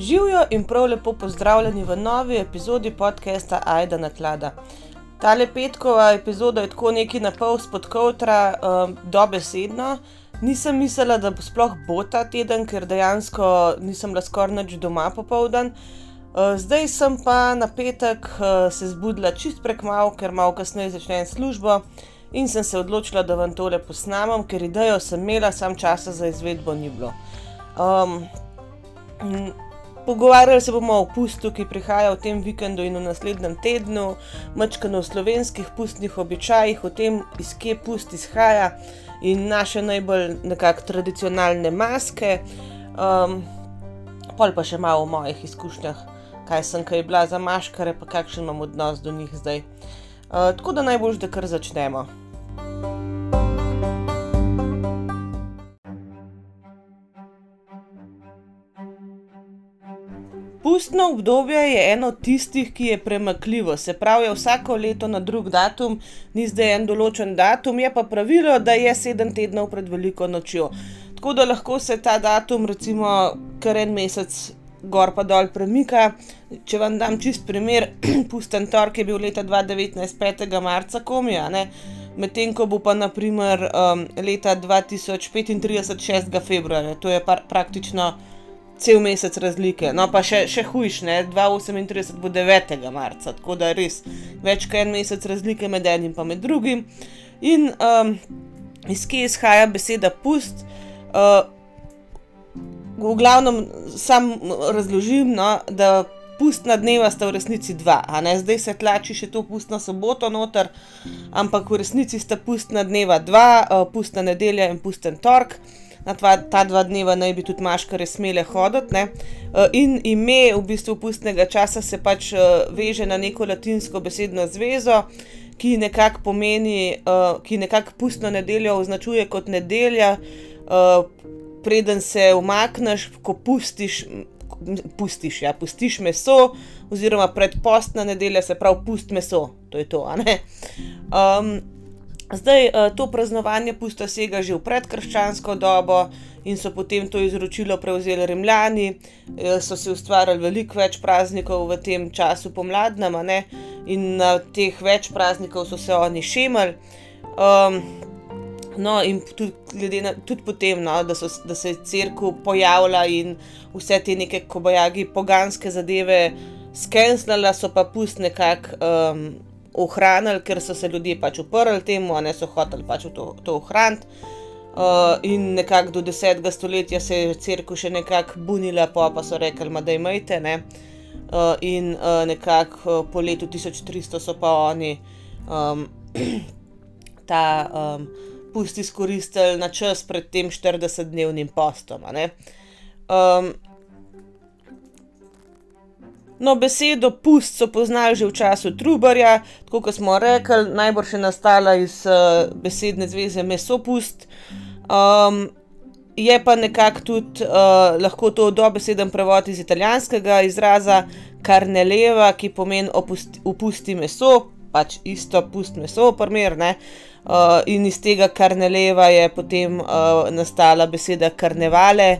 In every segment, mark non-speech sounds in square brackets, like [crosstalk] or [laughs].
Živijo in prav lepo pozdravljeni v novi epizodi podcasta Aida na klada. Tale petkova epizoda je tako neki na pol spodkovtra, um, dobesedno. Nisem mislila, da bo sploh bo ta teden, ker dejansko nisem bila skoraj noč doma popoldan. Uh, zdaj sem pa na petek uh, se zbudila čist prek malo, ker malo kasneje začnem službo in sem se odločila, da vam tole posnamem, ker idejo sem imela, sam časa za izvedbo ni bilo. Um, Pogovarjali se bomo o pustu, ki prihaja v tem vikendu in v naslednjem tednu, mačkano o slovenskih pustnih običajih, o tem, iz kje pust izhaja in naše najbolj nekako tradicionalne maske, um, pol pa še malo o mojih izkušnjah, kaj sem kaj bila za maškare, pa kakšen imam odnos do njih zdaj. Uh, tako da najbolj, da kar začnemo. Pustno obdobje je eno tistih, ki je premakljivo, se pravi, vsako leto na drug datum, ni zdaj en določen datum, je pa pravilo, da je sedem tednov pred veliko nočjo. Tako da lahko se ta datum, recimo, kar en mesec gor pa dol premika. Če vam dam čist primer, [clears throat] pusten torek je bil leta 2019, 5. marca, komija, medtem ko bo pa naprimer um, leta 2035, 6. februarja, to je pa praktično cel mesec razlike. No, pa še, še hujš, ne, 2038 bo 9. marca, tako da res več kot en mesec razlike med enim in med drugim. In um, iz kje izhaja beseda pust? Uh, v glavnem sam razložim, no, da pustna dneva sta v resnici dva, zdaj se tlači še to pustno soboto noter, ampak v resnici sta pustna dneva dva, uh, pustna nedelja in pusten torek na tva, ta dva dneva naj bi tudi maškare smele hoditi. Eh, in ime v bistvu pustnega časa se pač eh, veže na neko latinsko besedno zvezo, ki nekako pomeni, eh, ki nekako pustno nedeljo označuje kot nedelja, preden se umakneš, ko pustiš. Pustiš, ja, pustiš meso, oziroma predpostna nedelja, se pravi, pust meso, to je to. Um, Zdaj, eh, to praznovanje pusta sega že v predkrščansko dobo in so potem to izročilo prevzeli Rimljani, eh, so si ustvarjali veliko več praznikov v tem času pomladnem, in na teh več praznikov so se oni šemali. Um, no, in tudi, na, tudi potem, no, da, so, da se je crkva pojavila in vse te neke kobajagi, poganske zadeve skenslala, so pa pust nekako. Um, ohranili, ker so se ljudje pač uprli temu, a ne so hoteli pač to, to ohraniti. Uh, in nekako do 10. stoletja se je crkva še nekako bunila, pa, pa so rekli, da imate. Uh, in uh, nekako uh, po letu 1300 so pa oni um, [clears throat] ta um, pust izkoristili na čas pred tem 40-dnevnim postom. Um, No, besedo pust so poznali že v času Trubarja, tako kot smo rekli, najbolj še nastala iz uh, besedne zveze mesopust. Um, je pa nekako tudi uh, lahko to dobeseden prevod iz italijanskega izraza karneleva, ki pomeni opusti meso, pač isto pust meso, primer. Uh, in iz tega karneleva je potem uh, nastala beseda karnevale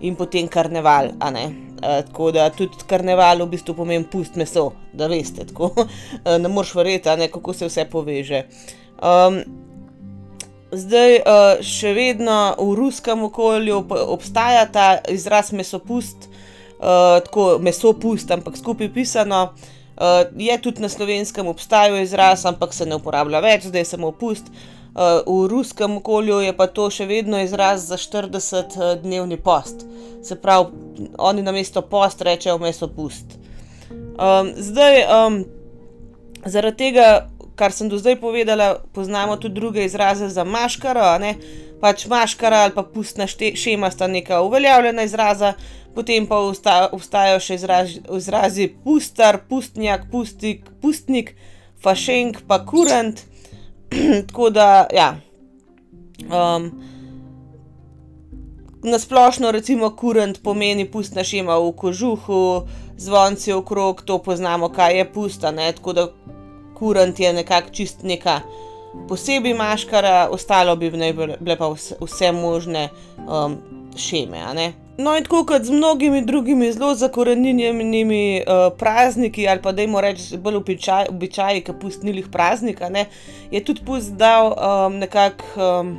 in potem karneval. Uh, tako da tudi karneval v bistvu pomeni pust meso, da veste, tako uh, [laughs] ne moreš verjeti, kako se vse poveže. Um, zdaj, uh, še vedno v ruskem okolju obstaja ta izraz mesopust, uh, tako mesopust, ampak skupaj pisano. Uh, je tudi na slovenskem obstajal izraz, ampak se ne uporablja več, zdaj je samo pust. Uh, v ruskem okolju je pa to še vedno izraz za 40-dnevni post. Se pravi, oni na mesto post rečejo meso pust. Um, zdaj, um, zaradi tega, kar sem do zdaj povedala, poznamo tudi druge izraze za maškaro. Pač maškara ali pa pustna šema sta neka uveljavljena izraza, potem pa obstajajo še izrazi, izrazi pustar, pustnjak, pustik, pustnik, fašenk, pa kurant. [clears throat] Tako da, ja. Um, na splošno, recimo, kurent pomeni pustna šema v kožuhu, zvonci okrog, to poznamo, kaj je pusta. Ne? Tako da kurent je nekako čist neka posebej maškara, ostalo bi bile pa vse, vse možne um, šeme. No, in tako kot z mnogimi drugimi zelo zakorenjenimi uh, prazniki, ali pa dajmo reči, bolj običaj, običaji, ki pustnilih praznika, ne, je tudi pust dal um, nekako, um,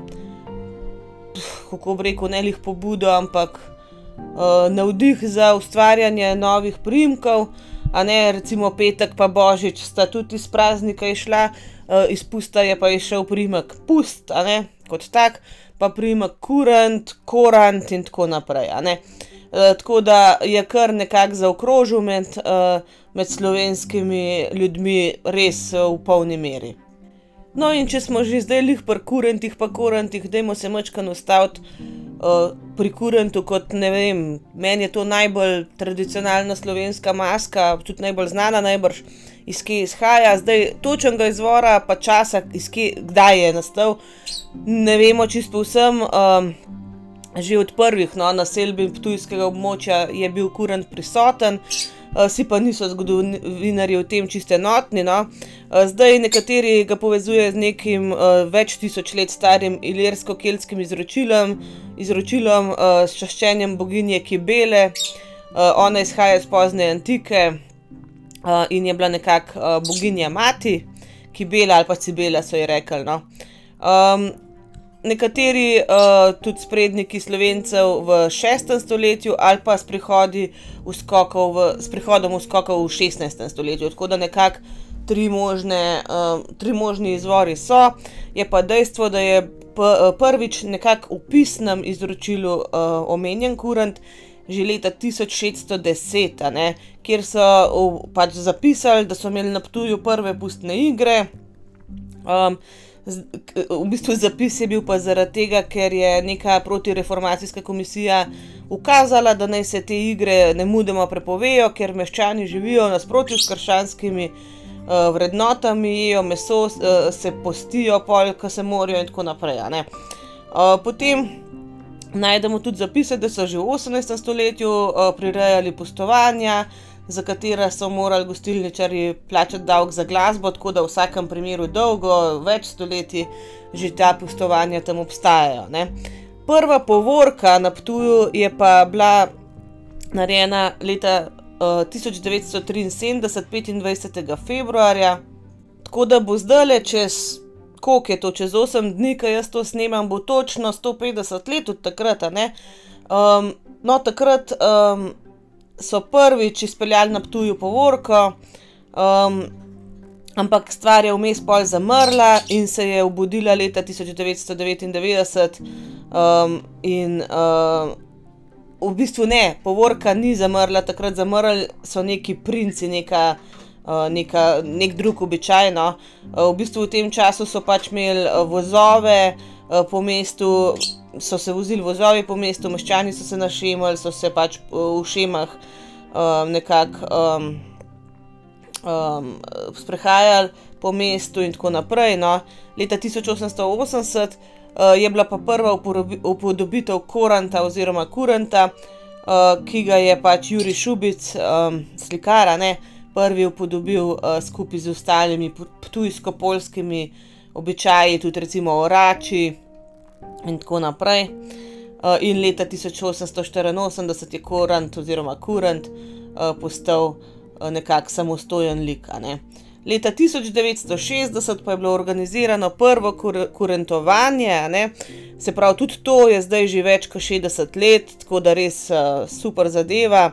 kako bi rekel, ne lih pobudo, ampak uh, navdih za ustvarjanje novih primkov. A ne, recimo petek pa božič sta tudi iz praznika išla, uh, iz pusta je pa išel primek pust, a ne, kot tak pa prima kurant, korant in tako naprej. E, tako da je kar nekako zaokrožil med, e, med slovenskimi ljudmi, res e, v polni meri. No, in če smo že zdaj lih pri kurantih, pa kurantih, dajmo se mačkano ustaviti uh, pri kurantu, kot ne vem, meni je to najbolj tradicionalna slovenska maska, tudi najbolj znana, najbrž iz kje izhaja, zdaj točnega izvora, pa časa, kje, kdaj je nastal, ne vemo čisto vsem. Um, že od prvih no, naselbin Ptujskega območja je bil kurant prisoten, uh, si pa niso zgodovinari v tem čiste notni. No. Uh, zdaj nekateri ga povezujejo z nekim uh, več tisoč let starim ilirsko-kelskim izročilom, izročilom uh, s čaščenjem boginje Kibele. Uh, ona izhaja iz pozne antike, uh, in je bila nekako uh, boginja mati, ki bela ali pa cibela, so ji rekli. No. Um, nekateri uh, tudi spredniki slovencev v 6. stoletju ali pa s, v, s prihodom uskokov v 16. stoletju, tako da nekako tri, možne, uh, tri možni izvori so. Je pa dejstvo, da je prvič nekako v pisnem izročilu uh, omenjen kurant že leta 1610, ne, kjer so v, pač zapisali, da so imeli na Ptuju prve pustne igre. Um, v bistvu zapis je bil pa zaradi tega, ker je neka protireformacijska komisija ukazala, da naj se te igre ne mudoma prepovejo, ker meščani živijo nasprotju s krščanskimi uh, vrednotami, jejo meso, uh, se postijo, pol, ko se morajo in tako naprej. Uh, potem Najdemo tudi zapise, da so že v 18. stoletju uh, prirejali postovanja, za katera so morali gostilničari plačati davek za glasbo, tako da v vsakem primeru dolgo, več stoletij že ta postovanja tam obstajajo. Ne. Prva povorka na Ptuju je pa bila narejena leta uh, 1973, 25. februarja, tako da bo zdaj čez koliko je to, čez 8 dni, ko jaz to snemam, bo točno 150 let od takrat. Um, no, takrat um, so prvič izpeljali na tuju povorko, um, ampak stvar je vmes pol zamrla in se je obudila leta 1999. Um, in uh, v bistvu ne, povorka ni zamrla, takrat zamrli so neki princi, neka. Eh, neka, nek drug običaj. No. Eh, v bistvu v tem času so pač imeli eh, vozove po mestu, so se vozili vozovi po mestu, meščani so se našemali, so se pač v šemah nekako um, um, sprehajali po mestu in tako naprej. No. Leta 1880 uh, je bila pa prva upodobitev koranta oziroma kuranta, uh, ki ga je pač Juri Šubic, um, slikara, ne, uh, prvi upodobil uh, skupaj z ostalimi tujsko-polskimi običaji, tudi recimo orači in tako naprej. Uh, in leta 1884 je Korant oziroma Kurant uh, postal uh, nekako samostojen lik. Ne. Leta 1960 pa je bilo organizirano prvo kur kurentovanje, ne. se pravi, tudi to je zdaj že več kot 60 let, tako da res uh, super zadeva.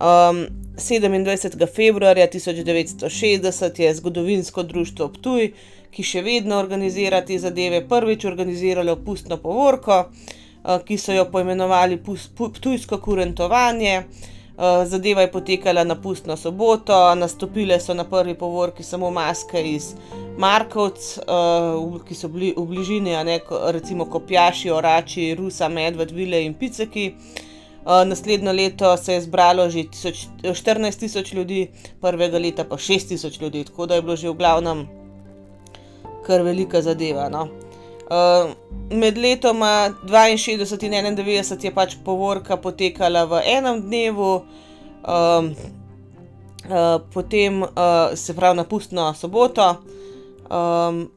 Um, 27. februarja 1960 je zgodovinsko društvo Ptuj, ki še vedno organizira te zadeve, prvič organiziralo pustno povorko, uh, ki so jo poimenovali Ptujsko kurentovanje. Uh, zadeva je potekala na pustno soboto, nastopile so na prvi povorki samo maske iz Markovc, uh, ki so bili v bližini, ne, recimo kopjaši, orači, rusa, medved, vile in piceki. Uh, naslednjo leto se je zbralo že tisoč, 14 tisoč ljudi, prvega leta pa 6 tisoč ljudi, tako da je bilo že v glavnem kar velika zadeva. No. Uh, med letoma 62 in 91 je pač povorka potekala v enem dnevu, um, uh, potem uh, se pravi na pustno soboto. Um,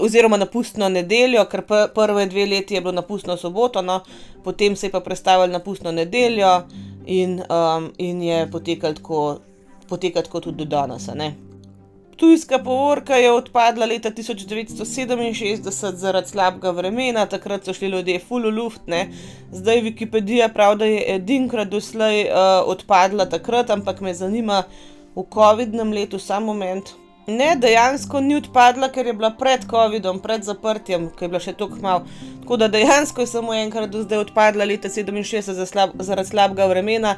oziroma na pustno nedeljo, ker prve dve leti je bilo na pustno soboto, no, potem se je pa predstavili na pustno nedeljo in, um, in je potekal tako, potekal tako tudi do danes. Tujska povorka je odpadla leta 1967 zaradi slabega vremena, takrat so šli ljudje full luft, ne. zdaj Wikipedija pravi, da je edinkrat doslej uh, odpadla takrat, ampak me zanima v COVID-nem letu, samo moment. Ne, dejansko ni odpadla, ker je bila pred COVID-om, pred zaprtjem, ki je bila še tako malo. Tako da dejansko je samo enkrat do zdaj odpadla leta 67 za slab, zaradi slabega vremena.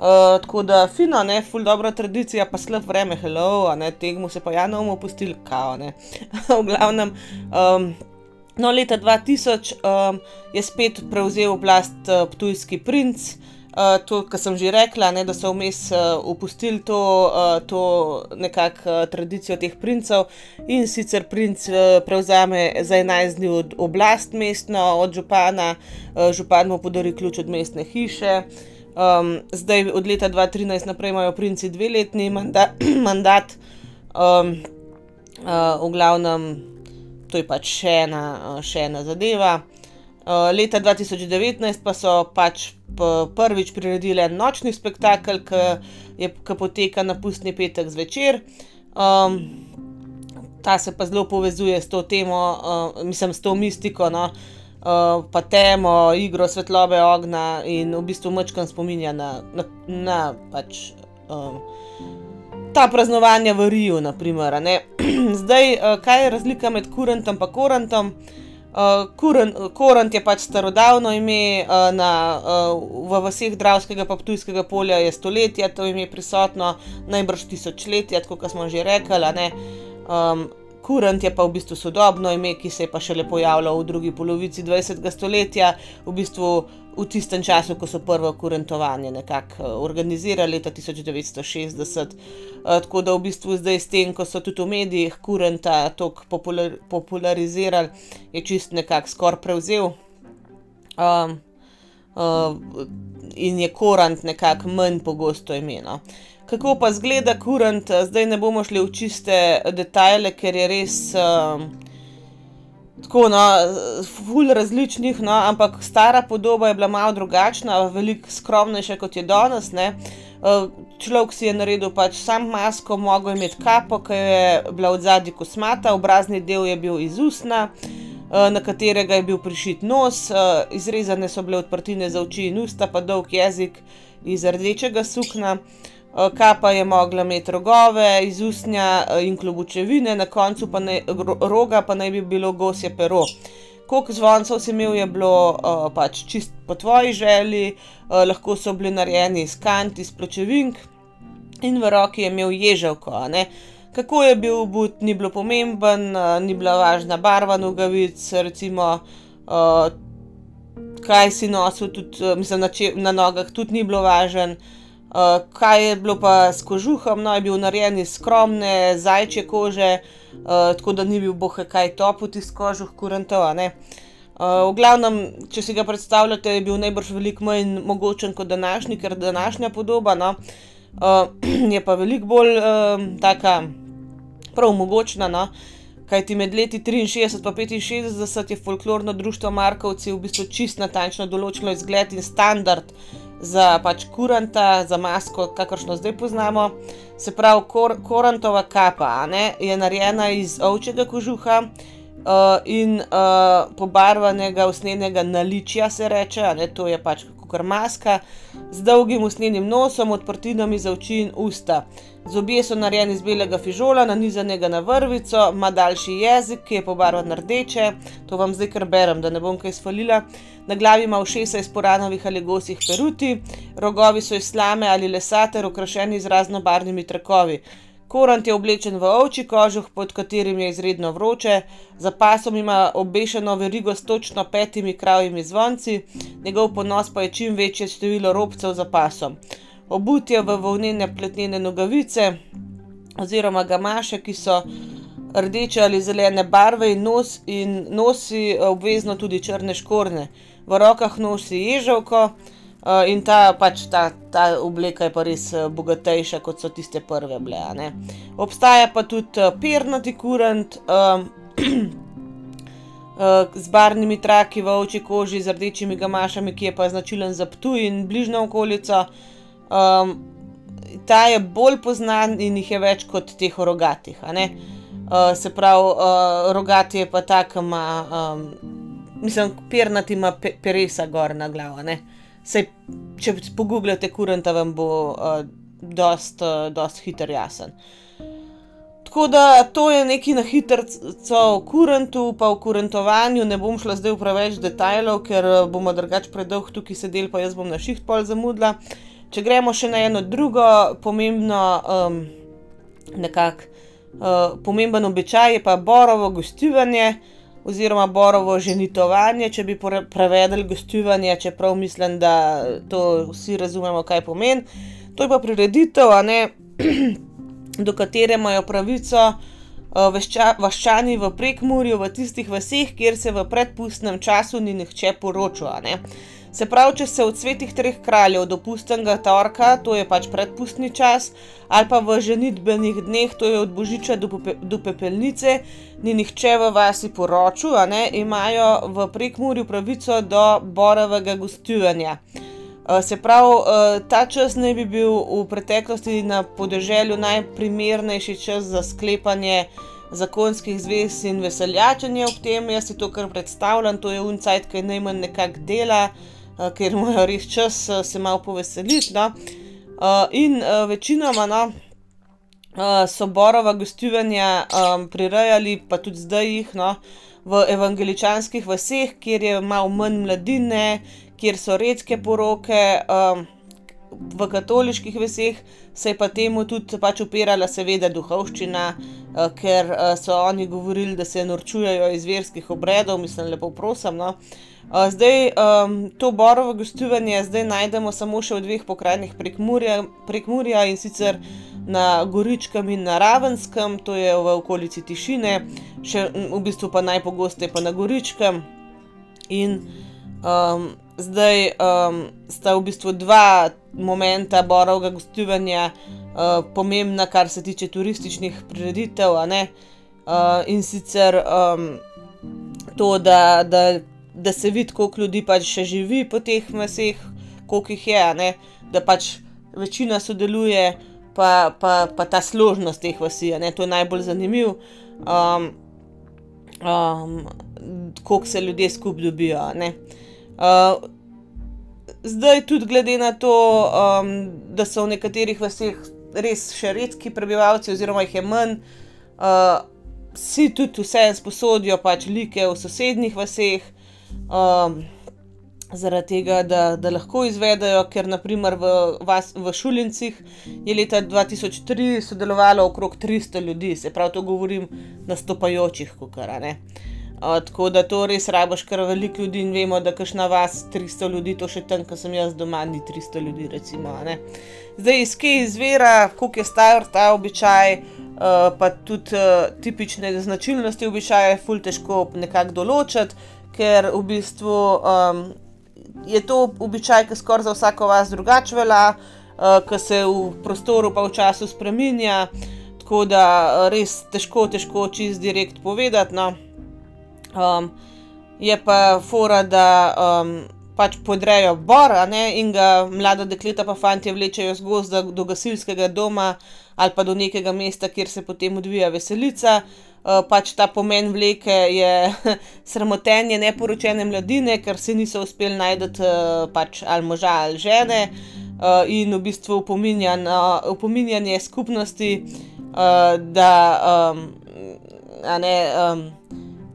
Uh, tako da fino, ne, full dobra tradicija, pa slab vreme, hello, ne, temu se pa ja ne bomo opustili, kao, ne. [laughs] v glavnem, um, no, leta 2000 um, je spet prevzel oblast uh, ptujski princ. Uh, to, kar sem že rekla, ne, da so vmes uh, opustili to, uh, to nekakšno uh, tradicijo teh princev in sicer princ uh, prevzame za 11 dni od oblast mestno, od župana, uh, župan mu podari ključ od mestne hiše. Um, zdaj, od leta 2013 naprej imajo princi dveletni manda [clears throat] mandat, um, uh, v glavnem, to je pač še ena, še ena zadeva. Uh, leta 2019 pa so pač prvič priredili en nočni spektakel, ki poteka na pustni petek zvečer. Um, ta se pa zelo povezuje s to temo, uh, mislim, s to mistiko, no, uh, pa temo, igro svetlobe ognja in v bistvu močkam spominja na, na, na pač. Um, Ta praznovanja v Riju, naprimer. [clears throat] Zdaj, uh, kaj je razlika med kurentom in korentom? Uh, Uh, Korant je pač starodavno ime, uh, na, uh, v vseh Dravskega in Ptujskega polja je stoletje, to ime je prisotno najbrž tisočletja, kot smo že rekli. Um, Kurant je pa v bistvu sodobno ime, ki se je pa šele pojavilo v drugi polovici 20. stoletja, v bistvu v tistem času, ko so prvo kurentovanje nekako eh, organizirali, leta 1960. Eh, tako da v bistvu zdaj s tem, ko so tudi v medijih kurenta tako popular, popularizirali, je čist nekako skoraj prevzel. Um, uh, in je korant nekako manj pogosto imeno. Kako pa zgleda kurant, zdaj ne bomo šli v čiste detajle, ker je res. Uh, Tako, no, ful različnih, no, ampak stara podoba je bila malo drugačna, veliko skromnejša kot je danes. Ne. Eh, človek si je naredil pač sam masko, mogel imeti kapo, ki je bila od zadnji kosmata, obrazni del je bil iz usna, eh, na katerega je bil prišit nos, eh, izrezane so bile odprtine za oči in usta, pa dolg jezik iz rdečega sukna. Eh, kapa je mogla imeti rogove, iz usnja eh, in klobučevine, na koncu pa ne, roga pa naj bi bilo gosje pero. Koliko zvoncev si imel, je bilo uh, pač čist po tvoji želji, uh, lahko so bili narejeni iz kant, iz pločevink in v roki je imel ježavko. Kako je bil but, ni bilo pomemben, uh, ni bila važna barva nogavic, recimo uh, kaj si nosil, tudi, mislim, na, če, na nogah tudi ni bilo važno. Uh, kaj je bilo pa s kožuhom, no, je bil narejen iz skromne zajčje kože, uh, tako da ni bil bohe kaj toputi s kožuh kurantov. Uh, v glavnem, če si ga predstavljate, je bil najbrž veliko manj mogočen kot današnji, ker današnja podoba no, uh, [clears throat] je pa veliko bolj uh, taka prav mogočna. No. Kaj ti med leti 63 in 65 je folklorno društvo Markovci v bistvu čist natančno določilo izgled in standard za pač kuranta, za masko, kakršno zdaj poznamo. Se pravi, kor, korantova kapa ne, je narejena iz ovčjega kožuha uh, in uh, pobarvanega usnjenega naličja, se reče, ne, to je pač kot maska, z dolgim usnjenim nosom, odprtinami za oči in usta. Zobje so narejeni iz belega fižola, nanizanega na vrvico, ima daljši jezik, ki je pobarvan rdeče, to vam zdaj kar berem, da ne bom kaj svalila. Na glavi ima ušesa iz poranovih ali gosih peruti, rogovi so iz slame ali lesa ter okrašeni z raznobarvnimi trakovi. Korant je oblečen v ovči kožuh, pod katerim je izredno vroče, za pasom ima obešeno verigo s točno petimi kravjimi zvonci, njegov ponos pa je čim večje število robcev za pasom. Obut je v volnene pletnene nogavice oziroma gamaše, ki so rdeče ali zelene barve in, nos, in nosi obvezno tudi črne škorne. V rokah nosi ježavko. Uh, in ta, pač, ta, ta obleka je pa res uh, bogatejša kot so tiste prve bile. Obstaja pa tudi uh, pernati kurant, um, [clears throat] z barvnimi traki v oči koži, z rdečimi gamašami, ki je pa značilen za Ptuj in bližnjo okolico. Um, ta je bolj znan in jih je več kot teh rogatih. Uh, se pravi, uh, rogati je pa ta, ki ima, um, mislim, pernati ima pe peresa gor na glavo. Sej, če pogubljate kurenta, vam bo uh, dost, uh, dost hiter jasen. Tako da to je nekaj na hitro o kurentu, pa o kurentovanju. Ne bom šla zdaj v preveč detajlov, ker bomo drugače predolg tukaj sedeli, pa jaz bom na šiht pol zamudila. Če gremo še na eno drugo pomembno, um, nekako uh, pomemben običaj, je pa borovo gostivanje oziroma borovo ženitovanje, če bi prevedli gostivanje, čeprav mislim, da to vsi razumemo, kaj pomeni. To je pa prireditev, [clears throat] do katere imajo pravico uh, vaščani v prekmurju, v tistih vseh, kjer se v predpustnem času ni nihče poročal. Se pravi, če se od svetih treh kraljev do pustnega torka, to je pač predpustni čas, ali pa v ženitbenih dneh, to je od božiča do, pepe, do pepelnice, ni nihče v vasi poročil, imajo v prekmurju pravico do borovega gostivanja. Eh, se pravi, eh, ta čas naj bi bil v preteklosti na podeželju najprimernejši čas za sklepanje zakonskih zvez in veseljačenje ob tem. Jaz si to kar predstavljam, to je uncajt, ki najmanj nekako dela. Ker imajo res čas eh, se malo poveseliti. No? In večinoma no, so borova gostovanja um, prirejali, pa tudi zdaj jih no, v evangeličanskih vseh, kjer je malo manj mladine, kjer so redke poroke. Um, v katoliških vseh se je pa temu tudi pač upirala, seveda, duhovščina, uh, ker uh, so oni govorili, da se norčujejo iz verskih obredov, mislim, lepo prosim. No. Uh, zdaj, um, to borovo gostovanje zdaj najdemo samo še v dveh pokrajinah prek Murja in sicer na Goričkem in na Ravenskem, to je v okolici Tišine, še v bistvu pa najpogosteje pa na Goričkem. In um, zdaj um, sta v bistvu dva momenta borovega gostovanja uh, pomembna, kar se tiče turističnih prireditev, uh, in sicer um, to, da. da da se vidi, koliko ljudi pač še živi po teh meseh, koliko jih je, da pač večina sodeluje, pa, pa, pa ta složnost teh vasi, ne? to je najbolj zanimivo, um, um, koliko se ljudje skupaj dobijo. Uh, zdaj, tudi glede na to, um, da so v nekaterih vaseh res še redki prebivalci, oziroma jih je manj. Uh, Si tudi vse sposodijo, pač like v sosednjih vseh, um, zaradi tega, da, da lahko izvedajo, ker naprimer v, vas, v Šulincih je leta 2003 sodelovalo okrog 300 ljudi, se pravi, to govorim nastopajočih, kukara. Uh, tako da to res rabaš, ker veliko ljudi in vemo, da kašna vas 300 ljudi, to še tam, ko sem jaz doma, ni 300 ljudi. Recimo, Zdaj, iz kje izvira, koliko je star ta običaj, uh, pa tudi uh, tipične značilnosti običaja, je ful težko nekako določiti ker v bistvu um, je to običaj, ki skoraj za vsako vas drugače velja, uh, ki se v prostoru pa v času spremenja, tako da res težko, težko čist direkt povedati. No. Um, je pa fora, da um, pač podrejo bor, in ga mlada dekleta pa fanti vlečejo z gozda do gasilskega doma ali pa do nekega mesta, kjer se potem odvija veselica. Eh, pač ta pomen vleke je [laughs] sramotenje neporočene mladine, ker se niso uspeli najti uh, pač ali moža ali žene, uh, in v bistvu upominjanje skupnosti, uh, da um, ne, um,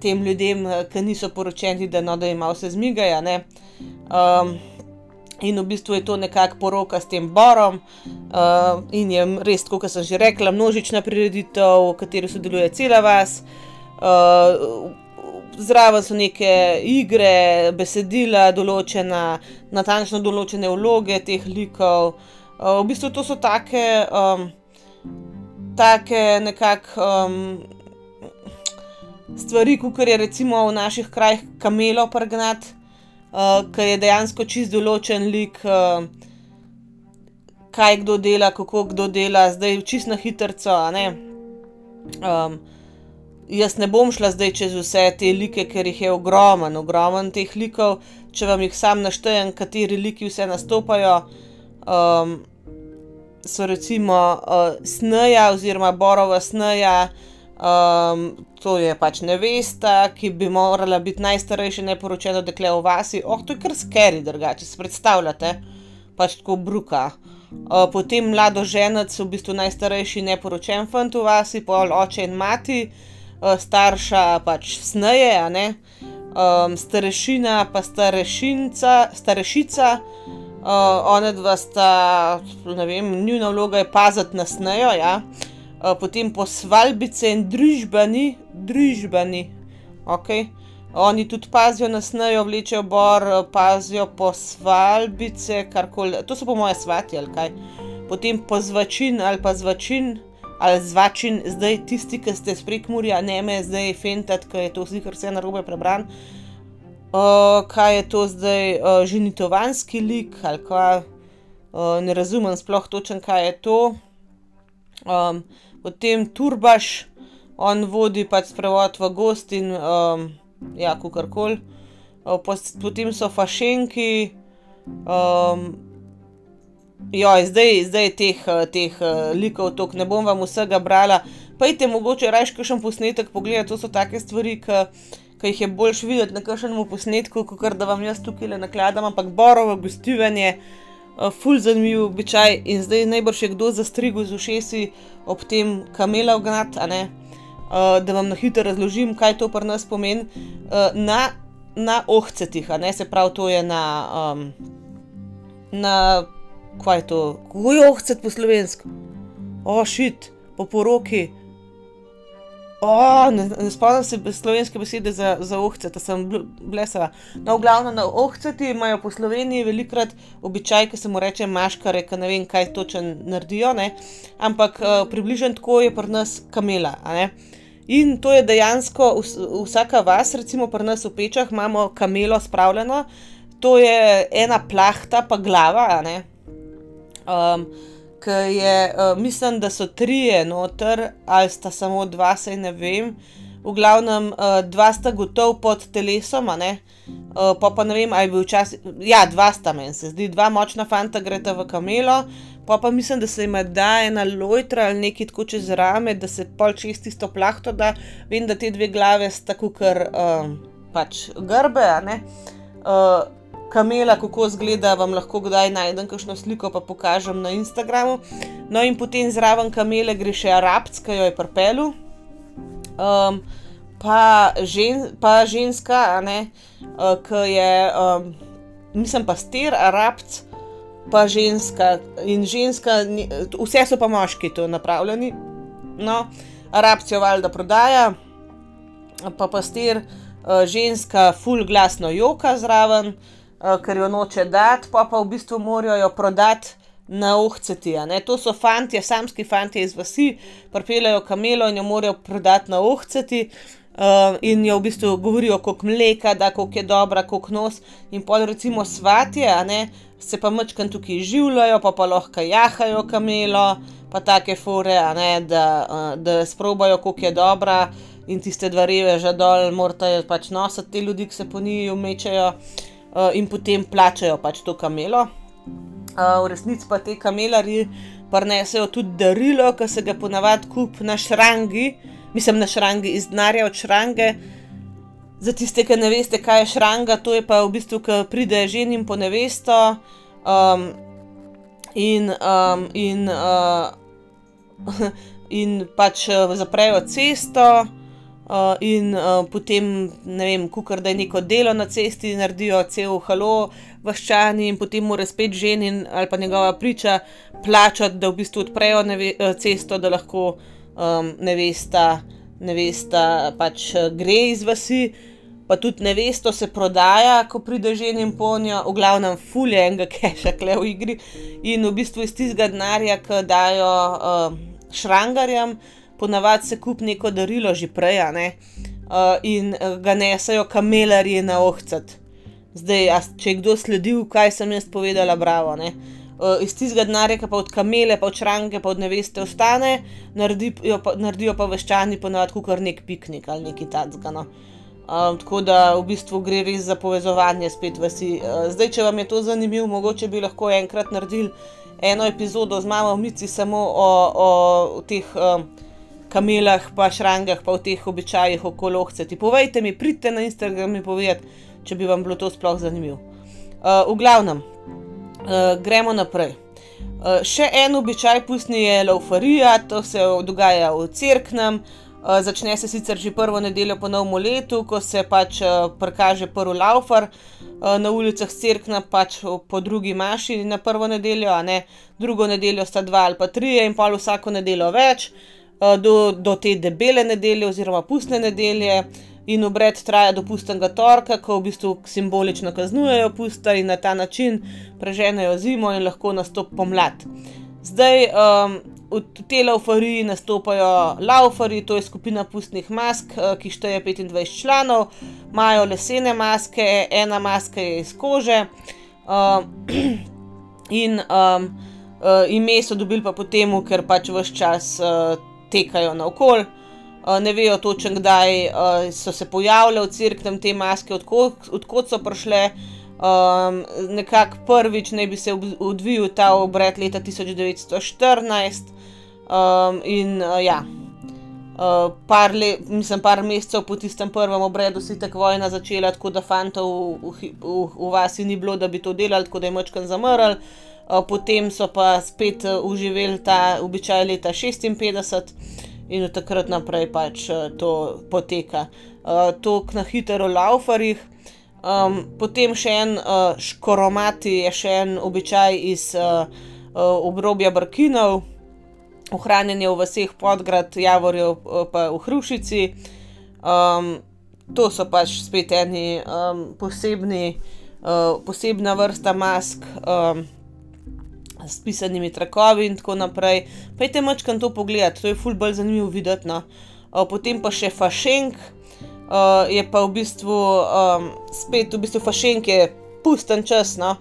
tem ljudem, ki niso poročeni, da, no, da jim vse zmigajo. In v bistvu je to nekako poroka s tem borom, uh, in je res, kot sem že rekla, množična prireditev, v kateri sodeluje cela vas. Uh, zraven so neke igre, besedila, določena, natančno določene vloge teh likov. Uh, v bistvu to so take, um, take nekako um, stvari, kot je recimo v naših krajih kamelo pregnati uh, ki je dejansko čist določen lik, uh, kaj kdo dela, kako kdo dela, zdaj čist na hitro. Um, jaz ne bom šla zdaj čez vse te like, ker jih je ogromen, ogromen teh likov. Če vam jih sam naštejem, kateri liki vse nastopajo, um, so recimo uh, Sneja oziroma Borova Sneja. Um, to je pač nevesta, ki bi morala biti najstarejša neporočena dekle v vasi. Oh, to je kar skeri, drugače si predstavljate, pač tako bruka. Uh, potem mlado ženec, v bistvu najstarejši neporočen fant v vasi, pol oče in mati, uh, starša pač sneje, a ne. Um, starešina pa starešinca, starešica, uh, ona dva sta, ne vem, njuna vloga je paziti na snejo, ja. Eh, potem posvalbice in družbeni, družbeni. Okay. Oni tudi pazijo na snejo, vlečejo bor, eh, pazijo posvalbice, karkoli. To so po moje svati ali kaj. Potem pozvačin ali pa zvačin. Ali zvačin, zdaj tisti, ki ste sprek Murja, ne me zdaj fentat, ker je to vsi, kar se narobe prebran. Uh, kaj je to zdaj, uh, ženitovanski lik ali kaj, uh, ne razumem sploh točen, kaj je to. Um, potem Turbaš, on vodi pač sprevod v gost in um, ja, kar koli. Potem so fašenki, um, ja, zdaj, zdaj teh, teh likov tok ne bom vam vsega brala. Pejte mogoče rajš kakšen posnetek pogledati, to so take stvari, ki jih je boljš videti na kakšnem posnetku, kot da vam jaz tukaj le nakladam, ampak borovo gostivanje uh, ful zanimiv običaj in zdaj najbrž je kdo zastrigel z ušesi ob tem kamela vgnat, uh, da vam na hitro razložim, kaj to pri nas pomeni. Uh, na, na ohcetih, se pravi, to je na. Um, na kaj je to? Kako je ohcet po slovensko? Ošit, po poroki. Oh, ne, ne spomnim se slovenske besede za, za ohce, da sem blesala. No, v glavnem, na ohceti imajo po Sloveniji velikrat običaj, ki se mu reče maškare, ki ne vem, kaj točno naredijo, ne? ampak uh, približno tako je pri nas kamela. In to je dejansko vsaka vas, recimo pri nas v pečah, imamo kamelo spravljeno, to je ena plahta, pa glava ki je, uh, mislim, da so trije noter, ali sta samo dva, sej ne vem. V glavnem, uh, dva sta gotov pod telesom, uh, pa pa ne vem, ali je bil včasih. Ja, dva sta meni, se zdi, dva močna fanta greta v kamelo, pa pa mislim, da se jim da ena lojtra ali nekaj tako čez rame, da se pol čez tisto plahto da. Vem, da te dve glave sta tako kar uh, pač grbe, a ne. Uh, kamela, kako izgleda, vam lahko kdaj najdem kakšno sliko, pa pokažem na Instagramu. No, in potem zraven kamele gre še arabc, ki jo je prpelu. Um, pa, žen, pa ženska, ne, uh, ki je, um, mislim, pa ster, arabc, pa ženska. In ženska, vse so pa moški, to napravljeni. No, arabc jo valjda prodaja, pa pa ster, uh, ženska, full glasno joka zraven. Eh, ker jo noče dati, pa pa v bistvu morajo jo prodati na ohceti. To so fanti, samski fanti iz vasi, pripeljajo kamelo in jo morajo prodati na ohceti. Uh, in jo v bistvu govorijo, kako mleka, da kako je dobra, kako nos. In pol recimo svatje, ne, se pa mečkam tukaj življajo, pa pa lahko jahajo kamelo, pa take fore, ne, da, uh, da sprobajo, kako je dobra. In tiste dva reve že dol, morajo pač nositi te ljudi, ki se po njih umečajo. Uh, uh, in potem plačajo pač to kamelo. Uh, v resnici pa te kamelari prinesejo tudi darilo, ki se ga ponavadi kup na šrangi, mislim na šrangi iz denarja od šrange. Za tiste, ki ne veste, kaj je šranga, to je pa v bistvu, ki pride ženim po nevesto um, in, um, in, uh, [laughs] in pač zaprejo cesto. Uh, in uh, potem, ne vem, kukar da je neko delo na cesti, naredijo cel halo, vaščani in potem mora spet ženin ali pa njegova priča plačati, da v bistvu odprejo neve, uh, cesto, da lahko um, nevesta, nevesta pač gre iz vasi. Pa tudi nevesto se prodaja, ko pride ženin po njo, v glavnem fulje enega keša, kle v igri. In v bistvu iz tistega denarja, ki dajo uh, šrangarjem ponavadi se kup neko darilo že prej, uh, in uh, ga nesajo kamelarji na ohcet. Zdaj, če je kdo sledil, kaj sem jaz povedala, bravo. uh, iz tistega denarja, pa od kamele, pa od šranke, pa od neveste ostane, naredijo pa, naredijo pa veščani ponovadi kar nek piknik ali neki tacka. No. Uh, tako da v bistvu gre res za povezovanje spet vasi. Uh, zdaj, če vam je to zanimivo, mogoče bi lahko enkrat naredili eno epizodo z mamo Mici samo o, o teh uh, kamelah, pa šrangah, pa o teh običajih okolo ohce. Povejte mi, pridite na Instagram in povedite, če bi vam bilo to sploh zanimivo. Uh, v glavnem, uh, gremo naprej. Uh, še en običaj pustni je laufarija, to se dogaja v crknem. Uh, začne se sicer že prvo nedeljo po novem letu, ko se pač uh, prikaže prvi laufar uh, na ulicah crkna, pač po drugi maši na prvo nedeljo, a ne drugo nedeljo sta dva ali pa tri, in pa vsako nedeljo več, uh, do, do te debele nedelje oziroma pustne nedelje in obred traja do pustnega torka, ko v bistvu simbolično kaznujejo pusta in na ta način preženejo zimo in lahko nastopi pomlad. Zdaj um, v tej laufariji nastopajo laufari, to je skupina pustnih mask, uh, ki šteje 25 članov, imajo lesene maske, ena maska je iz kože uh, [clears throat] in um, ime so dobili pa potem, ker pač vse čas uh, tekajo naokol. Eh, ne vejo točno, kdaj uh, so se pojavile v crknem te maske, odkot, odkot so prišle. Um, nekako prvič naj bi se odvijal ta obred leta 1914, um, in uh, ja, uh, par, le, mislim, par mesecev po tistem prvem obredu si tako vojna začela, tako da fantov v, v, v, v vasi ni bilo, da bi to delali, tako da je močkan zamrl. Uh, potem so pa spet uživeli ta običaj leta 1956 in od takrat naprej pač uh, to poteka. Uh, to na hitro laufarjih. Um, potem še en uh, škoromati, je še en običaj iz uh, uh, obrobja Brkinov, ohranjanje v vseh podgrad, Javorjev, pa v Hrušici. Um, to so pač spet eni um, posebni, uh, posebna vrsta mask. Um, s pisanimi trakovi in tako naprej. Pejte mačkam to pogled, to je ful bolj zanimivo videti. No. Potem pa še fašenk, uh, je pa v bistvu um, spet v bistvu fašenk je pusten čas. No.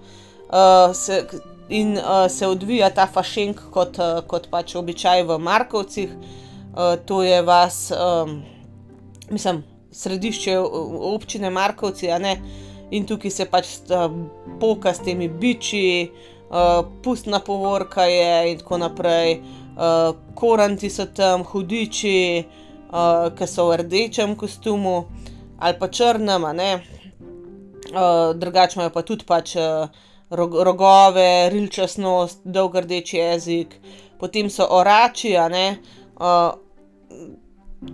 Uh, se, in uh, se odvija ta fašenk kot, uh, kot pač običaj v Markovcih, uh, to je vas, um, mislim, središče občine Markovci, in tukaj se pač uh, poka s temi biči, uh, uh, pustna povorka je in tako naprej, uh, koranti so tam, hudiči, uh, ki so v rdečem kostumu ali pa črnem, uh, drugače imajo pa tudi pač, uh, rogove, rilčasnost, dolg rdeč jezik, potem so orači, uh,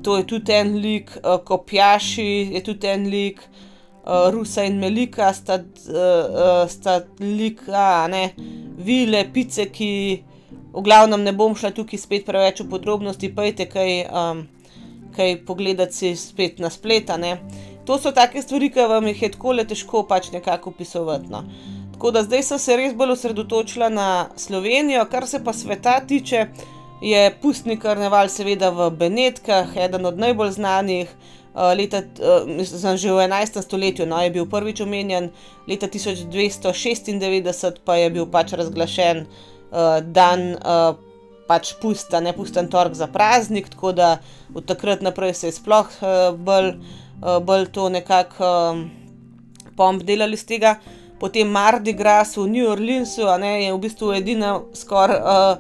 to je tudi en lik, kopjaši je tudi en lik. uh, Rusa in Melika sta, uh, sta lika, ne, vile, pice, ki v glavnem ne bom šla tukaj spet preveč v podrobnosti, pejte kaj, um, kaj pogledati si spet na splet. To so take stvari, ki vam jih je tako le težko pač nekako opisovati. No. Tako da zdaj sem se res bolj osredotočila na Slovenijo, kar se pa sveta tiče, je pustni karneval, seveda v Benetkah, eden od najbolj znanih. Eh, leta, uh, mislim, že v 11. stoletju no, je bil prvič omenjen, leta 1296 pa je bil pač razglašen uh, dan uh, pač pusta, ne pusten torek za praznik, tako da od takrat naprej se je sploh uh, bolj, uh, bolj to nekako um, pomp delali z tega. Potem Mardi Gras v New Orleansu, ne je v bistvu edina skoraj. Uh,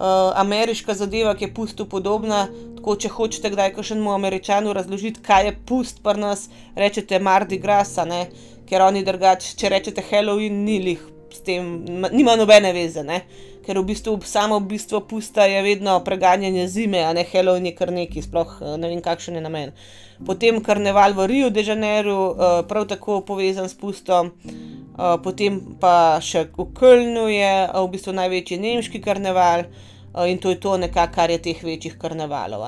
uh, ameriška zadeva, ki je pustu podobna. Tako, če hočete kdaj kakšnemu američanu razložiti, kaj je pust pri nas, rečete Mardi Gras, ne? ker oni drugače, če rečete Halloween, ni lih s tem, nima nobene veze, ne? ker v bistvu samo bistvo pusta je vedno preganjanje zime, a ne Halloween je kar neki, sploh eh, ne vem, kakšen je namen. Potem karneval v Rio de Janeiro, uh, prav tako povezan s pustom. Uh, potem pa še v Kölnu je v bistvu največji nemški karneval in to je to nekaj, kar je teh večjih karnevalov.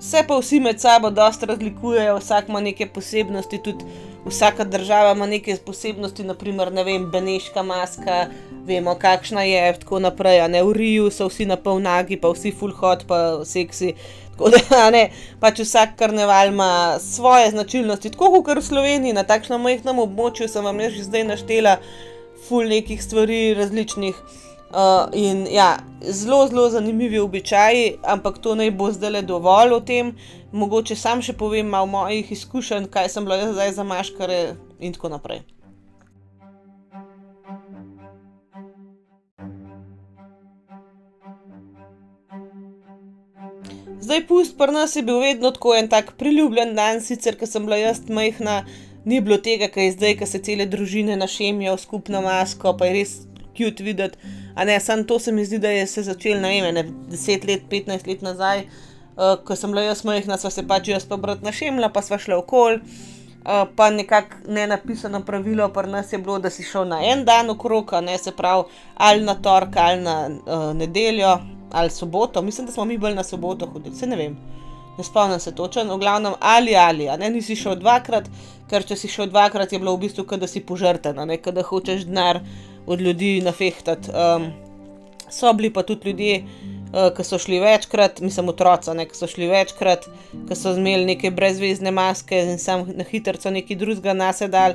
Vse pa vsi med sabo dosta razlikujejo, vsak ima neke posebnosti, tudi vsaka država ima neke posebnosti, naprimer, ne vem, beneška maska, vemo, kakšna je, tako naprej. Ne, v Riju so vsi na polnagi, pa vsi full hot, pa seksi. Tako da, ne, pač vsak karneval ima svoje značilnosti, tako kot v Sloveniji, na takšnem majhnem območju sem vam že zdaj naštela ful nekih stvari različnih. Uh, in ja, zelo, zelo zanimivi običaji, ampak to naj bo zdaj le dovolj o tem. Mogoče sam še povem malo mojih izkušenj, kaj sem bila jaz zdaj za maškare in tako naprej. Zdaj, pust pri nas je bil vedno tako en tak priljubljen dan, sicer, ker sem bila jaz majhna, ni bilo tega, kaj je zdaj, ko se cele družine našemijo v skupno masko, pa je res cute videti. A ne, samo to se mi zdi, da je se začel, ne vem, ne, 10 let, 15 let nazaj, uh, ko sem bila jaz majhna, sva se pač jaz pa brat našemila, pa sva šla okol. Uh, pa nekako ne napisano pravilo, pa nas je bilo, da si šel na en dan okrog, ne se pravi, ali na torek, ali na uh, nedeljo, ali soboto, mislim, da smo mi bolj na soboto hodili, se ne vem, ne spomnim se točno, v glavnem ali ali, a ne nisi šel dvakrat, ker če si šel dvakrat, je bilo v bistvu, da si požrten, ne da hočeš denar od ljudi nafehtati. Um, so bili pa tudi ljudje, uh, ki so šli večkrat, mislim, otroci, ki so šli večkrat, ki so imeli neke brezvezne maske in sam na hitro nekaj drugega nasedali,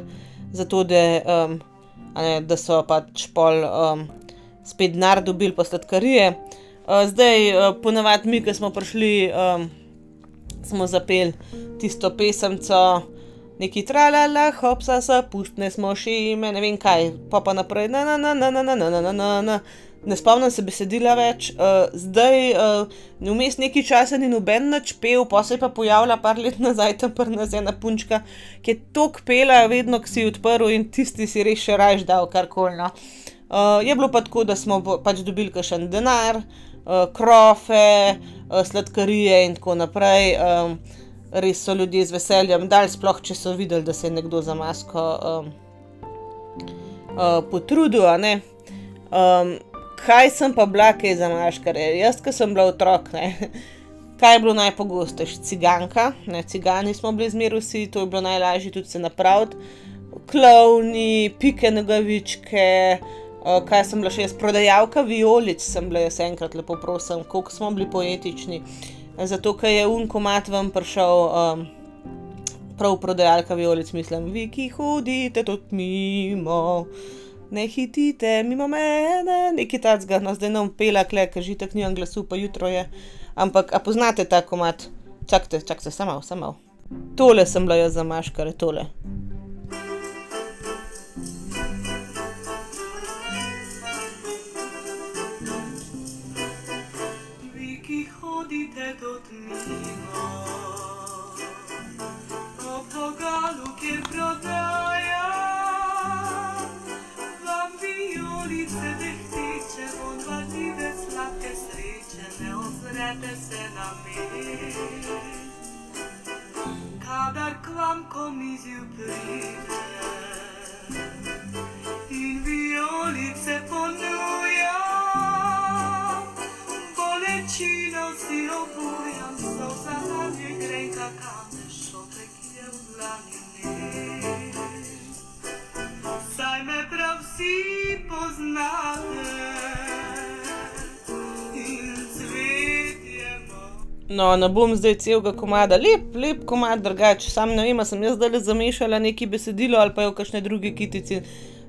zato da, um, ne, da so pač pol um, spet denar dobili po sladkarije. Uh, zdaj, uh, ponavadi mi, ki smo prišli, um, smo zapeli tisto pesemco, neki tralala, hopsa, sa, pustne smo še ime, ne vem kaj, pa pa naprej, na, na, na, na, na, na, na, na, na, na. Ne spomnim se besedila več, uh, zdaj, uh, vmes neki časa ni noben več pel, pa se je pa pojavila par let nazaj tam prna z ena punčka, ki je tok pela, vedno, ki si odprl in tisti si res še rajš dal karkoli. No. Uh, je bilo pa tako, da smo pač dobili kakšen denar, uh, uh, krofe, uh, sladkarije in tako naprej. Um, res so ljudje z veseljem dal, sploh če so videli, da se je nekdo za masko um, uh, potrudil. Um, kaj sem pa bila, kaj za maškare? Jaz, ki sem bila otrok. Ne? [laughs] Kaj je bilo najpogostejše? Ciganka, ne, cigani smo bili zmeraj vsi, to je bilo najlažje tudi se napraviti. Klovni, pike nogavičke, uh, Uh, kaj sem bila še jaz, prodajalka violic, sem bila jaz enkrat lepo prosim, koliko smo bili poetični. Zato, ker je unkomat vam prišel, um, prav prodajalka violic, mislim, vi, ki hodite tudi mimo, ne hitite mimo mene, nekaj tacga, no zdaj nam pela, kle, ker že tako nimam glasu, pa jutro je. Ampak, a poznate ta komat? Čakajte, čakajte, samo, samo. Tole sem bila jaz cântece Unul niveți la că strice Ne uzrete se namiri Kadar k vam komiziju pride In violice ponudi No, ne bom zdaj celega komada, lep, lep komad, drugače. Sam ne vem, sem jaz zdaj le zamešala neki besedilo ali pa je v kakšne druge kitici,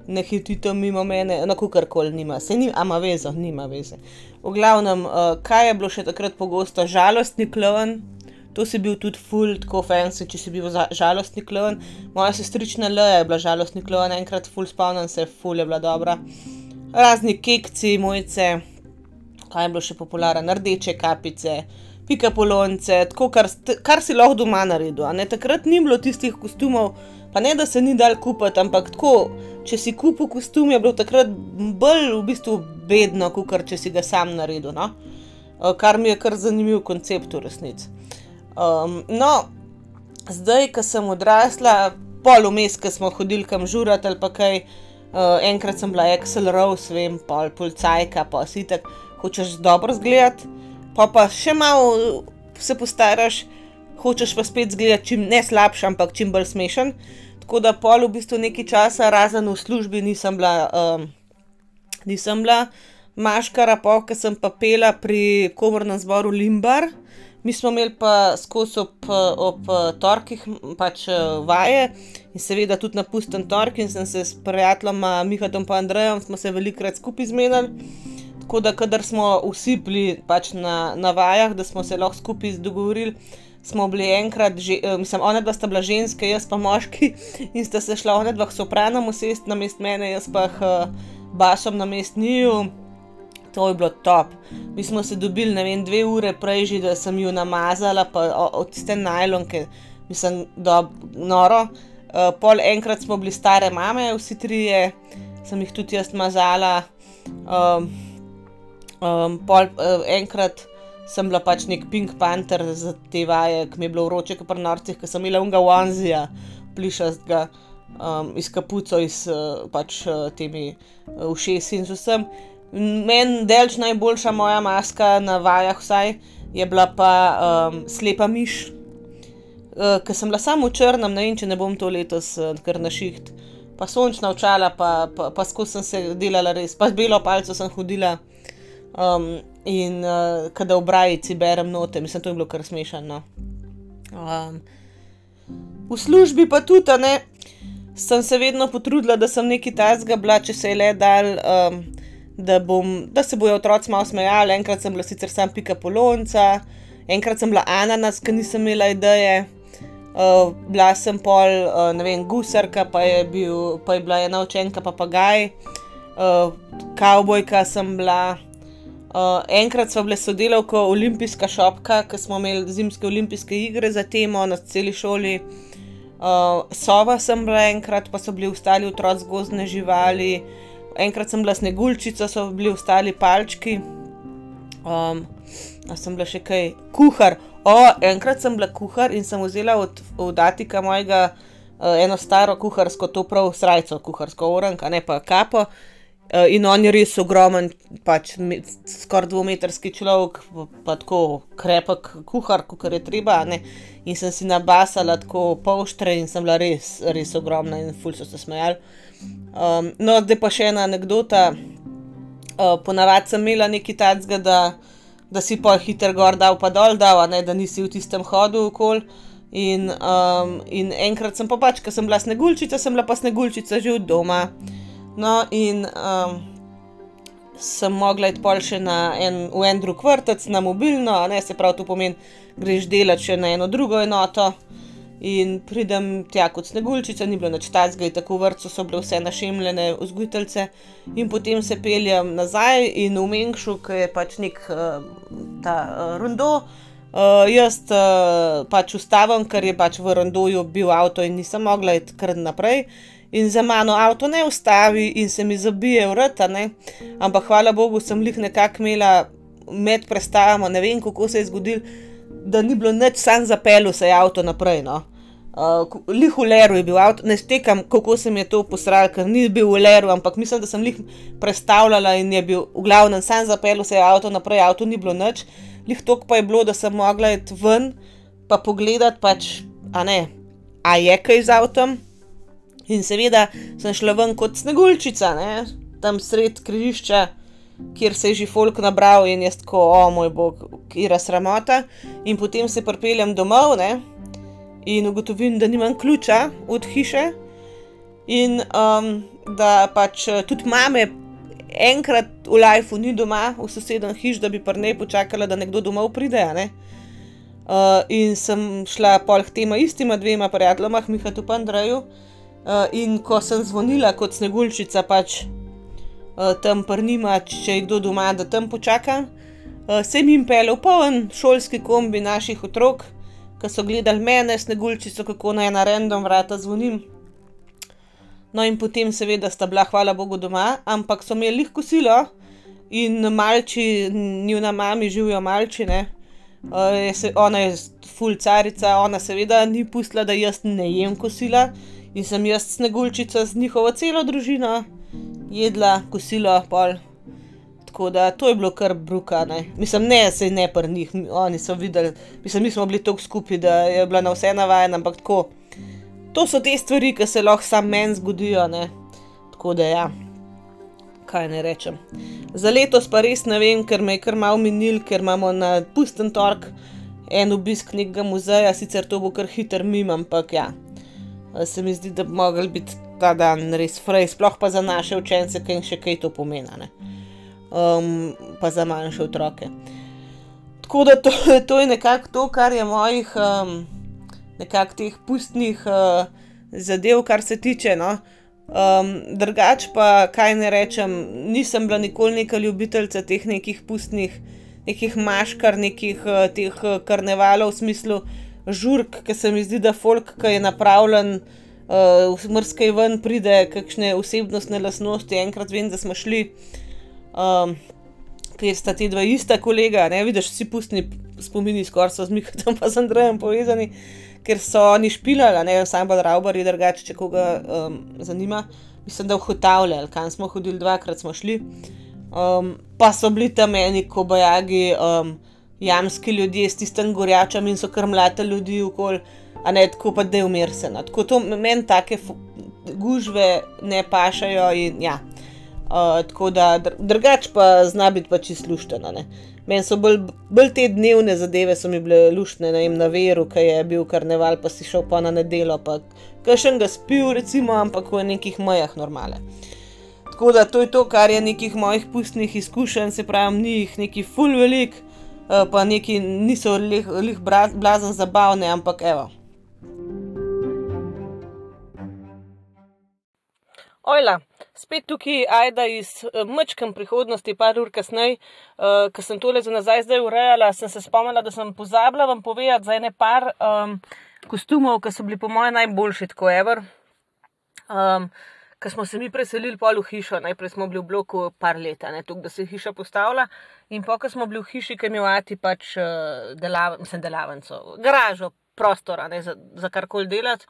ne hitite mimo mene, na kakorkoli nima, se nima, ama veze, nima veze. V glavnem, uh, kaj je bilo še takrat pogosto, žalostni klovn. To si bil tudi ful, tako fancy, če si bil žalostni klovn. Moja sestrična L je bila žalostni klovn, enkrat ful spomnim se, ful je bila dobra. Razni kekci, mojce, kaj je bilo še popularno, rdeče kapice pika polonce, tako kar, kar si lahko doma naredil. Takrat ni bilo tistih kostumov, pa ne da se ni dal kupiti, ampak tako, če si kupil kostum, je bilo takrat bolj v bistvu bedno, kot če si ga sam naredil. No? Eh, kar mi je kar zanimiv koncept v resnici. Um, no, zdaj, ko sem odrasla, pol vmes, ko smo hodili kam žurati ali pa kaj, uh, enkrat sem bila Excel Rose, vem, pol policajka, pa si tako, hočeš dobro zgledati pa pa še malo se postaraš, hočeš pa spet zgledati čim ne slabši, ampak čim bolj smešen. Tako da pol v bistvu nekaj časa, razen v službi, nisem bila, um, nisem bila maškara, pa ker sem pa pela pri komornem zboru Limbar. Mi smo imeli pa skozi ob, ob torkih pač vaje in seveda tudi na pusten tork in sem se s prijateljoma Mihatom pa Andrejem smo se velikrat skupaj zmenili. Tako da, kadar smo vsi bili pač na, na vajah, da smo se lahko skupaj dogovorili, smo bili enkrat, eh, mislim, ona dva sta bila ženske, jaz pa moški [laughs] in sta se šla ona dva k sopranom usest na mest mene, jaz pa uh, basom na mest njiju. To je bilo top. Mi smo se dobili, ne vem, dve ure prej, že, da sem jo namazala, pa od tiste najlonke, mislim, da je noro. Uh, pol enkrat smo bili stare mame, vsi trije, sem jih tudi jaz mazala. Um, um, pol uh, enkrat sem bila pač nek Pink Panther za te vaje, ki mi je bilo vroče, kot pri norcih, ki sem imela unga wanzija, plišastega, um, iz kapuco, iz uh, pač uh, temi uh, ušesi in z vsem. Meni delč najboljša moja maska na vajah, vsaj je bila pa um, slepa miš, uh, ker sem bila samo v črnem, ne vem, če ne bom to letos uh, kar na šiht. Pa sončna očala, pa, pa, pa skozi sem se delala res, pa z belo palco sem hodila. Um, in uh, kada v brajici berem note, mislim, to je bilo kar smešno. Um, v službi pa tudi, ne, sem se vedno potrudila, da sem neki tazga bila, če se je le dal. Um, da, bom, da se bojo otroci malo smejali. Enkrat sem bila sicer sam pika polonca, enkrat sem bila ananas, ker nisem imela ideje. Uh, bila sem pol, uh, ne vem, gusarka, pa je, bil, pa je bila ena učenka papagaj, uh, kavbojka sem bila. Uh, enkrat smo bili sodelavko olimpijska šopka, ker smo imeli zimske olimpijske igre za temo na celi šoli. Uh, sova sem bila enkrat, pa so bili ostali otroci gozdne živali enkrat sem bila sneguljčica, so bili ostali palčki. Um, sem bila še kaj, kuhar. O, enkrat sem bila kuhar in sem vzela od, od Atika mojega uh, eno staro kuharsko, to prav srajco, kuharsko oranka, ne pa kapo. Uh, in on je res ogromen, pač skoraj dvometrski človek, pa tako krepek kuhar, kot je treba. Ne? In sem si nabasala tako polštre in sem bila res, res ogromna in ful so se smejali. Um, no, zdaj pa še ena anekdota. Uh, ponavadi sem imela nekaj takega, da, da si pa hiter gor dal, pa dol dal, ne, da nisi v tistem hodu okol. In, um, in enkrat sem pa pač, ker sem bila sneguljčica, sem bila pa sneguljčica že od doma. No, in um, sem mogla iti pol še en, v en drug vrtec, na mobilno, ne se pravi, to pomeni, greš delati še na eno drugo enoto. In pridem tja kot sneguljčica, ni bilo noč tazga, tako vrtcu so bile vse našemljene vzgojiteljice, in potem se peljem nazaj in v Mengšu, ki je pač nek uh, ta uh, rondo. Uh, jaz uh, pač ustavim, ker je pač v rondoju bil avto in nisem mogla iti kar naprej. In za mano avto ne ustavi in se mi zabije vrta, ne. Ampak hvala Bogu, sem jih nekako imela med prestavami, ne vem kako se je zgodilo da ni bilo nič, sam zapeljal se je avto naprej. No. Uh, lih v Leru je bil avto, ne štekam, kako se mi je to posral, ker ni bil v Leru, ampak mislim, da sem jih predstavljala in je bil v glavnem sam zapeljal se je avto naprej, avto ni bilo nič. Lih tok pa je bilo, da sem mogla iti ven, pa pogledati, pač, a ne, a je kaj z avtom. In seveda sem šla ven kot sneguljčica, ne, tam sred križišča kjer se je že folk nabral in jaz tako, o moj bog, kira sramota. In potem se pripeljem domov ne? in ugotovim, da nimam ključa od hiše. In um, da pač tudi mame enkrat v lifeu ni doma, v sosednjem hiš, da bi pa ne počakala, da nekdo domov pride. Ne? Uh, in sem šla pol k tema istima dvema prijateljoma, Mihatu Pandreju. Uh, in ko sem zvonila kot sneguljčica, pač uh, tam prnima, če je kdo doma, da tam počaka. Uh, sem jim pelil poln šolski kombi naših otrok, ki so gledali mene, sneguljčico, kako naj na random vrata zvonim. No, in potem, seveda, sta bila, hvala Bogu, doma, ampak so imeli lahko silo in malči, njuna mami živijo malčine. Uh, je se, ona je fulcarica, ona seveda ni pustila, da jaz ne jem kosila in sem jaz sneguljčica z njihovo celo družino jedla, kosilo, pol. Tako da to je bilo kar bruka, ne. Mislim, ne, se ne pri njih, oni so videli, mislim, mi smo bili tako skupaj, da je bila na vse navajena, ampak tako. To so te stvari, ki se lahko samo meni zgodijo, ne. Tako da ja, kaj ne rečem. Za letos pa res ne vem, ker me je kar malo minil, ker imamo na pusten tork en obisk nekega muzeja, sicer to bo kar hiter mim, ampak ja. Uh, se mi zdi, da bi mogel biti ta dan res frej, sploh pa za naše učence, ki jim še kaj to pomeni, um, pa za manjše otroke. Tako da to, to je nekako to, kar je mojih um, nekako teh pustnih uh, zadev, kar se tiče. No? Um, drugač pa, kaj ne rečem, nisem bila nikoli neka ljubiteljica teh nekih pustnih, nekih maškar, nekih uh, teh uh, karnevalov v smislu žurk, ki se mi zdi, da folk, ki je napravljen uh, v smrskej ven, pride kakšne osebnostne lasnosti. Enkrat vem, da smo šli, um, ker sta ti dva ista kolega, ne vidiš, vsi pustni spomini, skoraj so z Mikatom pa z Andrejem povezani, ker so oni špilali, ne samo bolj raubari, drugače, če koga um, zanima. Mislim, da v hotavljali, kam smo hodili, dvakrat smo šli. Um, pa so bili tam meni, ko bojagi. Um, jamski ljudje s tistim gorjačem in so krmljate ljudi okoli, a ne tako pa da je umirsen. No. Tako to meni take gužve ne pašajo in ja. Uh, tako da drugače pa zna biti pač izlušteno. Meni so bolj, bolj te dnevne zadeve, so mi bile luštne, ne vem, na veru, ki je bil karneval, pa si šel pa na nedelo, pa še en ga spil, recimo, ampak v nekih mojah normale. Tako da to je to, kar je nekih mojih pustnih izkušenj, se pravi, ni jih neki full velik, pa neki niso lih blazen zabavne, ampak evo. Ojla, spet tukaj ajda iz uh, mečkem prihodnosti, par ur kasneje, uh, ko sem tole za nazaj zdaj urejala, sem se spomnila, da sem pozabila vam povedati za ene par um, kostumov, ki so bili po mojem najboljši, tako ever. Um, Ko smo se mi preselili pol v hišo, najprej smo bili v bloku par let, tukaj, da se je hiša postavila, in pa, ko smo bili v hiši, ki je imel pač uh, delav, mislim, delavnico, garažo, prostor, ne, za, za karkoli delati.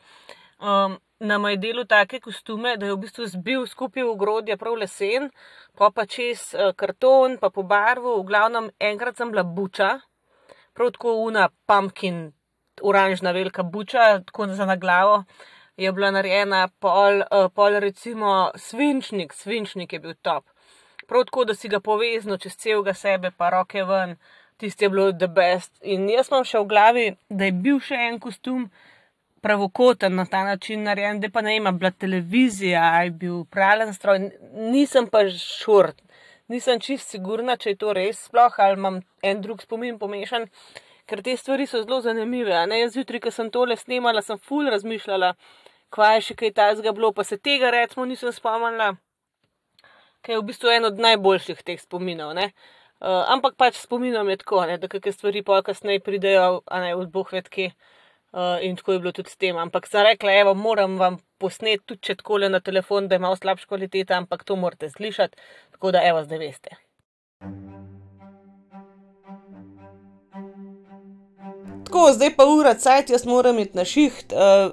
Um, nam je delo take kostume, da je v bistvu zbil skupaj v grodje, prav lesen, pa pa čez uh, karton, pa po barvu, v glavnem enkrat sem bila buča, prav tako una pumpkin, oranžna velika buča, tako za na glavo je bila narejena pol, uh, pol recimo svinčnik, svinčnik je bil top. Prav tako, da si ga povezno čez celega sebe, pa roke ven, tisti je bilo the best. In jaz imam še v glavi, da je bil še en kostum pravokoten na ta način narejen, da pa ne ima bila televizija, je bil pralen stroj, nisem pa šurt. Nisem čist sigurna, če je to res sploh ali imam en drug spomin pomešan, ker te stvari so zelo zanimive. Jaz zjutraj, ko sem tole snemala, sem ful razmišljala, kvaj še kaj tajnega bilo, pa se tega recimo nisem spomnila, ker je v bistvu en od najboljših teh spominov. Uh, ampak pač spominom je tako, ne, da kakšne stvari pa kasneje pridejo, a ne v boh vedke. Uh, in tako je bilo tudi s tem. Ampak sem rekla, evo, moram vam posneti tudi če tako le na telefon, da ima slabša kvaliteta, ampak to morate slišati, tako da evo, zdaj veste. Tako, zdaj pa ura, cajt, jaz moram iti na šiht. Uh,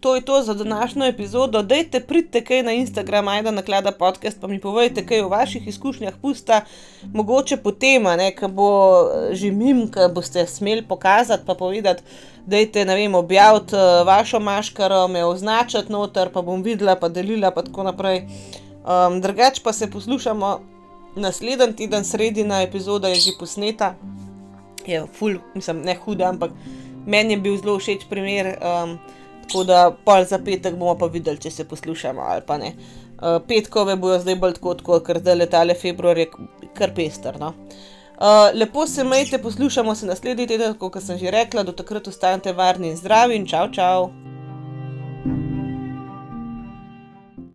to je to za današnjo epizodo. Dajte pridite kaj na Instagram, ajda naklada podcast, pa mi povejte kaj o vaših izkušnjah pusta, mogoče potem, ko bo eh, že mim, ki boste smeli pokazati, pa povedati, dajte, ne vem, objaviti uh, vašo maškaro, me označiti noter, pa bom videla, pa delila, pa tako naprej. Um, drugač pa se poslušamo naslednji teden, sredina epizoda je že posneta. Je ful, mislim, ne huda, ampak meni je bil zelo všeč primer. Um, Tako da pol za petek bomo pa videli, če se poslušamo ali pa ne. Uh, petkove bojo zdaj bolj tako, kot ker zdaj letale februar je kar pester. No? Uh, lepo se majte, poslušamo se naslednji teden, kot sem že rekla, do takrat ostanite varni in zdravi in čau, čau.